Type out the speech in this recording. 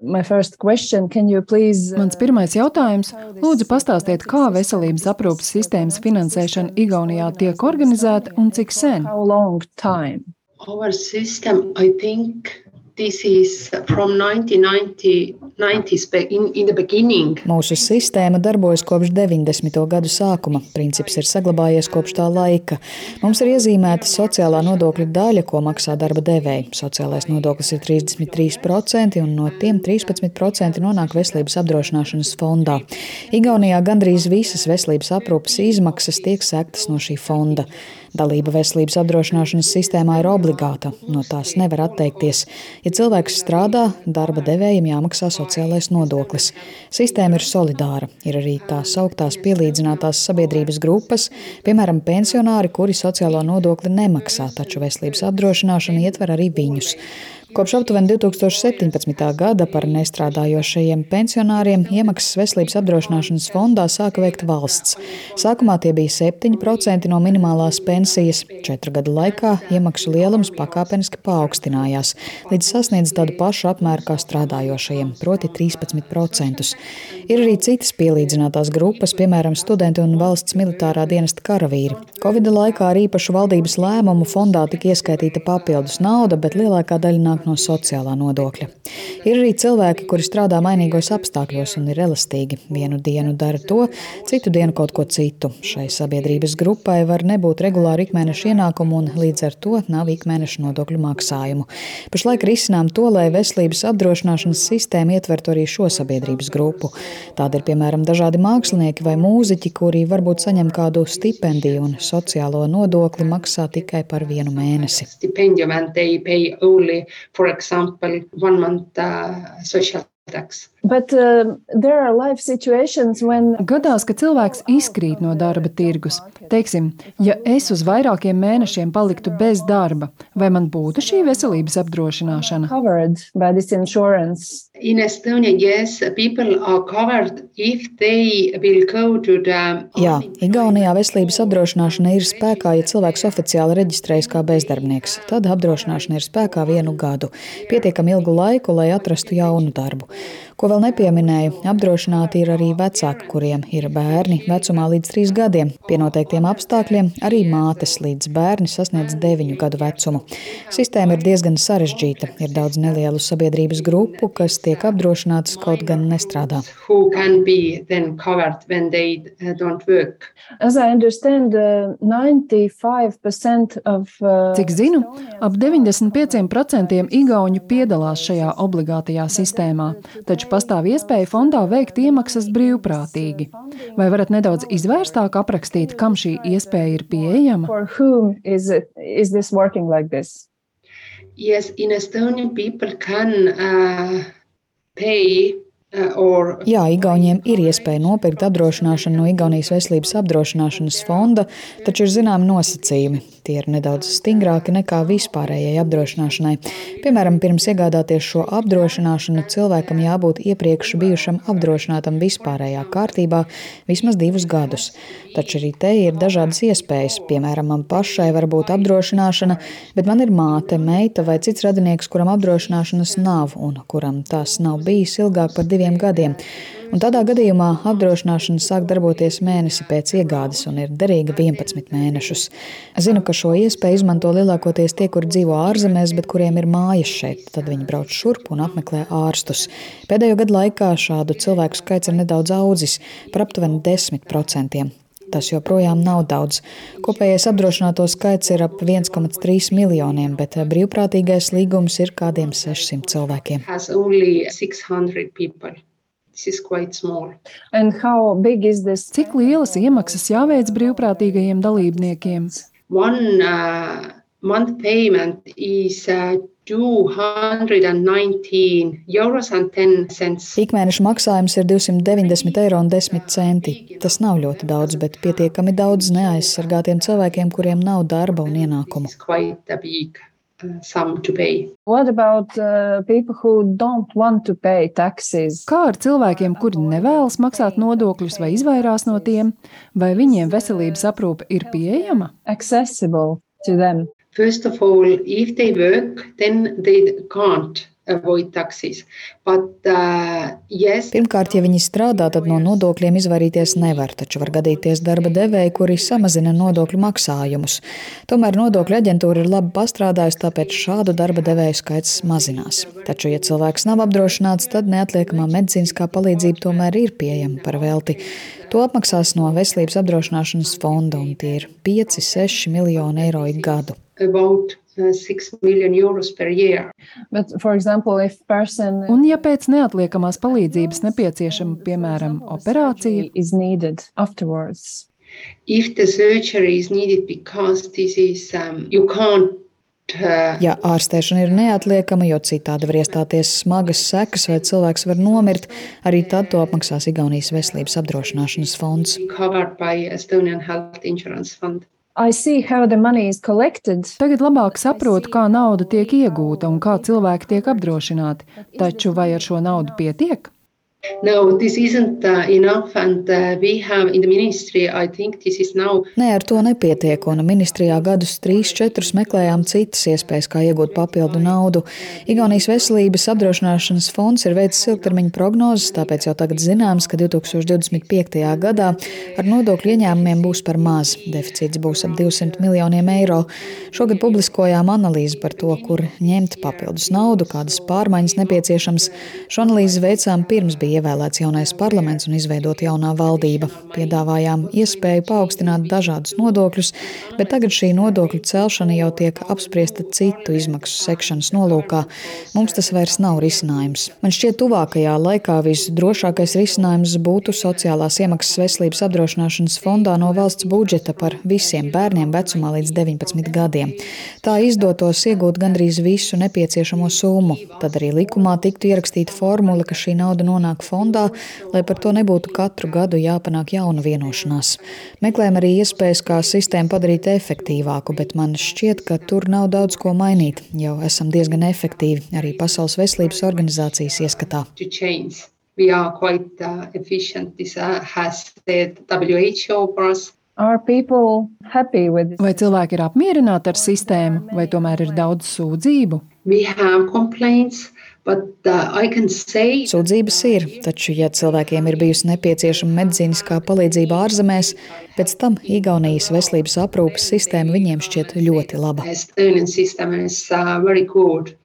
Please... Mans pirmais jautājums - lūdzu pastāstiet, kā veselības aprūpas sistēmas finansēšana Igaunijā tiek organizēta un cik sen? Our system, I think, this is from 1990, 90s in, in the beginning. Mūsu sistēma darbojas kopš 90. gadu sākuma. Princips ir saglabājies kopš tā laika. Mums ir iezīmēta sociālā nodokļa daļa, ko maksā darba devēji. Sociālais nodoklis ir 33%, un no tiem 13% nonāk veselības apdrošināšanas fondā. Igaunijā gandrīz visas veselības aprūpas izmaksas tiek sektas no šī fonda. Dalība veselības apdrošināšanas sistēmā ir obligāta, no tās nevar atteikties. Ja cilvēks strādā, darba devējiem jāmaksā sociālais nodoklis. Sistēma ir solidāra. Ir arī tās augtās pielīdzinātās sabiedrības grupas, piemēram, pensionāri, kuri sociālo nodokli nemaksā, taču veselības apdrošināšana ietver arī viņus. Kopš aptuveni 2017. gada par nestrādājošajiem pensionāriem iemaksas veselības apdrošināšanas fondā sāka veikt valsts. Sākumā tie bija 7% no minimālās pensijas. Četru gadu laikā iemaksu lielums pakāpeniski paaugstinājās, līdz sasniedz tādu pašu apmēru kā strādājošajiem, proti 13%. Ir arī citas pielīdzinātās grupas, piemēram, studenti un valsts militārā dienesta karavīri. Covid laikā ar īpašu valdības lēmumu fondā tika ieskaitīta papildus nauda, bet lielākā daļa nāk no sociālā nodokļa. Ir arī cilvēki, kuri strādā mainīgos apstākļos un ir elastīgi. Vienu dienu dara to, citu dienu kaut ko citu. Šai sabiedrības grupai var nebūt regulāri ikmēneša ienākumu un līdz ar to nav ikmēneša nodokļu maksājumu. Pašlaik risinām to, lai veselības apdrošināšanas sistēma ietvertu arī šo sabiedrības grupu. Tāda ir piemēram dažādi mākslinieki vai mūziķi, kuri varbūt saņem kādu stipendiju un sociālo nodokli maksā tikai par vienu mēnesi. Stipendium and they pay only for example, one month uh, Uh, social tax. But, uh, when... Gadās, ka cilvēks izkrīt no darba tirgus. Teiksim, ja es uz vairākiem mēnešiem paliktu bez darba, vai man būtu šī veselības apdrošināšana? In Estonia, yes, people are covered if they will go to the. Jā, Igaunijā veselības apdrošināšana ir spēkā, ja cilvēks oficiāli reģistrējas kā bezdarbnieks. Tad apdrošināšana ir spēkā vienu gadu, pietiekami ilgu laiku, lai atrastu jaunu darbu. Ko vēl nepieminēju, apdrošināti ir arī vecāki, kuriem ir bērni vecumā līdz trīs gadiem. Pie noteiktiem apstākļiem arī mātes līdz bērni sasniedz deviņu gadu vecumu. Sistēma ir diezgan sarežģīta. Ir daudz nelielu sabiedrības grupu, kas tiek apdrošinātas, kaut gan nestrādā. Uh, uh, Cik zinu, ap 95% igauņu piedalās šajā obligātajā sistēmā, taču pastāv iespēja fondā veikt iemaksas brīvprātīgi. Vai varat nedaudz izvērstāk aprakstīt, kam šī iespēja ir pieejama? Yes, in Estonia people can uh, pay uh, Jā, Igauniem ir iespēja nopirkt apdrošināšanu no Igaunijas veselības apdrošināšanas fonda, taču ir zināmi nosacījumi. Tie ir nedaudz stingrāki nekā vispārējai apdrošināšanai. Piemēram, pirms iegādāties šo apdrošināšanu, cilvēkam jābūt iepriekš bijušam apdrošinātam vispārējā kārtībā vismaz divus gadus. Taču arī te ir dažādas iespējas. Piemēram, man pašai var būt apdrošināšana, bet man ir māte, meita vai cits radinieks, kuram apdrošināšanas nav un kuram tas nav bijis ilgāk par diviem gadiem un tādā gadījumā apdrošināšana sāk darboties mēnesi pēc iegādes un ir derīga 11 mēnešus. Zinu, ka šo iespēju izmanto lielākoties tie, kur dzīvo ārzemēs, bet kuriem ir mājas šeit. Tad viņi brauc šurp un apmeklē ārstus. Pēdējo gadu laikā šādu cilvēku skaits ir nedaudz audzis par aptuveni 10%. Tas joprojām nav daudz. Kopējais apdrošināto skaits ir ap 1,3 miljoniem, bet brīvprātīgais līgums ir kādiem 600 cilvēkiem. Cik lielas iemaksas jāveic brīvprātīgajiem dalībniekiem? One, uh, month payment is uh, Ikmēneša maksājums ir 290 eiro un 10 centi. Tas nav ļoti daudz, bet pietiekami daudz neaizsargātiem cilvēkiem, kuriem nav darba un ienākumu. About, uh, Kā ar cilvēkiem, kuri nevēlas maksāt nodokļus vai izvairās no tiem, vai viņiem veselības aprūpe ir pieejama? Accessible to them. First of all, if they work, then they can't taxes. But, uh, yes. Pirmkārt, ja viņi strādā, tad no nodokļiem izvairīties nevar, taču var gadīties darba devēji, kuri samazina nodokļu maksājumus. Tomēr nodokļu aģentūra ir labi pastrādājusi, tāpēc šādu darba devēju skaits mazinās. Taču, ja cilvēks nav apdrošināts, tad neatliekamā medicīniskā palīdzība tomēr ir pieejama par velti. To apmaksās no veselības apdrošināšanas fonda, un tie ir 5-6 miljoni eiro ik gadu. About Uh, But, example, person... Un, ja pēc neatliekamās palīdzības nepieciešama, piemēram, operācija, If the surgery is needed because this is, um, you can't uh, Ja ārstēšana ir neatliekama, jo citādi var iestāties smagas sekas vai cilvēks var nomirt, arī tad to apmaksās Igaunijas veselības apdrošināšanas fonds. Tagad labāk saprotu, kā nauda tiek iegūta un kā cilvēki tiek apdrošināti. Taču vai ar šo naudu pietiek? No, this isn't uh, enough, and uh, we have in the ministry, I think this is now. Nē, ar to nepietiek, un ministrijā gadus trīs, četrus meklējām citas iespējas, kā iegūt papildu naudu. Igaunijas veselības apdrošināšanas fonds ir veicis ilgtermiņa prognozes, tāpēc jau tagad zināms, ka 2025. gadā ar nodokļu ieņēmumiem būs par maz. Deficīts būs ap 200 miljoniem eiro. Šogad publiskojām analīzi par to, kur ņemt papildus naudu, kādas pārmaiņas nepieciešams. Šo analīzi veicām pirms bija ievēlēts jaunais parlaments un izveidota jaunā valdība. Piedāvājām iespēju paaugstināt dažādus nodokļus, bet tagad šī nodokļu celšana jau tiek apspriesta citu izmaksu sekšanas nolūkā. Mums tas vairs nav risinājums. Man šķiet, tuvākajā laikā visdrošākais risinājums būtu sociālās iemaksas veselības apdrošināšanas fondā no valsts budžeta par visiem bērniem vecumā līdz 19 gadiem. Tā izdotos iegūt gandrīz visu nepieciešamo summu. Tad arī likumā tiktu ierakstīta formula, ka šī nauda nonāk jānonāk fondā, lai par to nebūtu katru gadu jāpanāk jauna vienošanās. Meklējam arī iespējas, kā sistēmu padarīt efektīvāku, bet man šķiet, ka tur nav daudz ko mainīt. Jau esam diezgan efektīvi arī Pasaules veselības organizācijas ieskatā. We are quite uh, efficient. This uh, has the WHO for us. Vai cilvēki ir apmierināti ar sistēmu, vai tomēr ir daudz sūdzību? Uh, Sūdzības ir, taču, ja cilvēkiem ir bijusi nepieciešama medicīniskā palīdzība ārzemēs, pēc tam Igaunijas veselības aprūpes sistēma viņiem šķiet ļoti laba.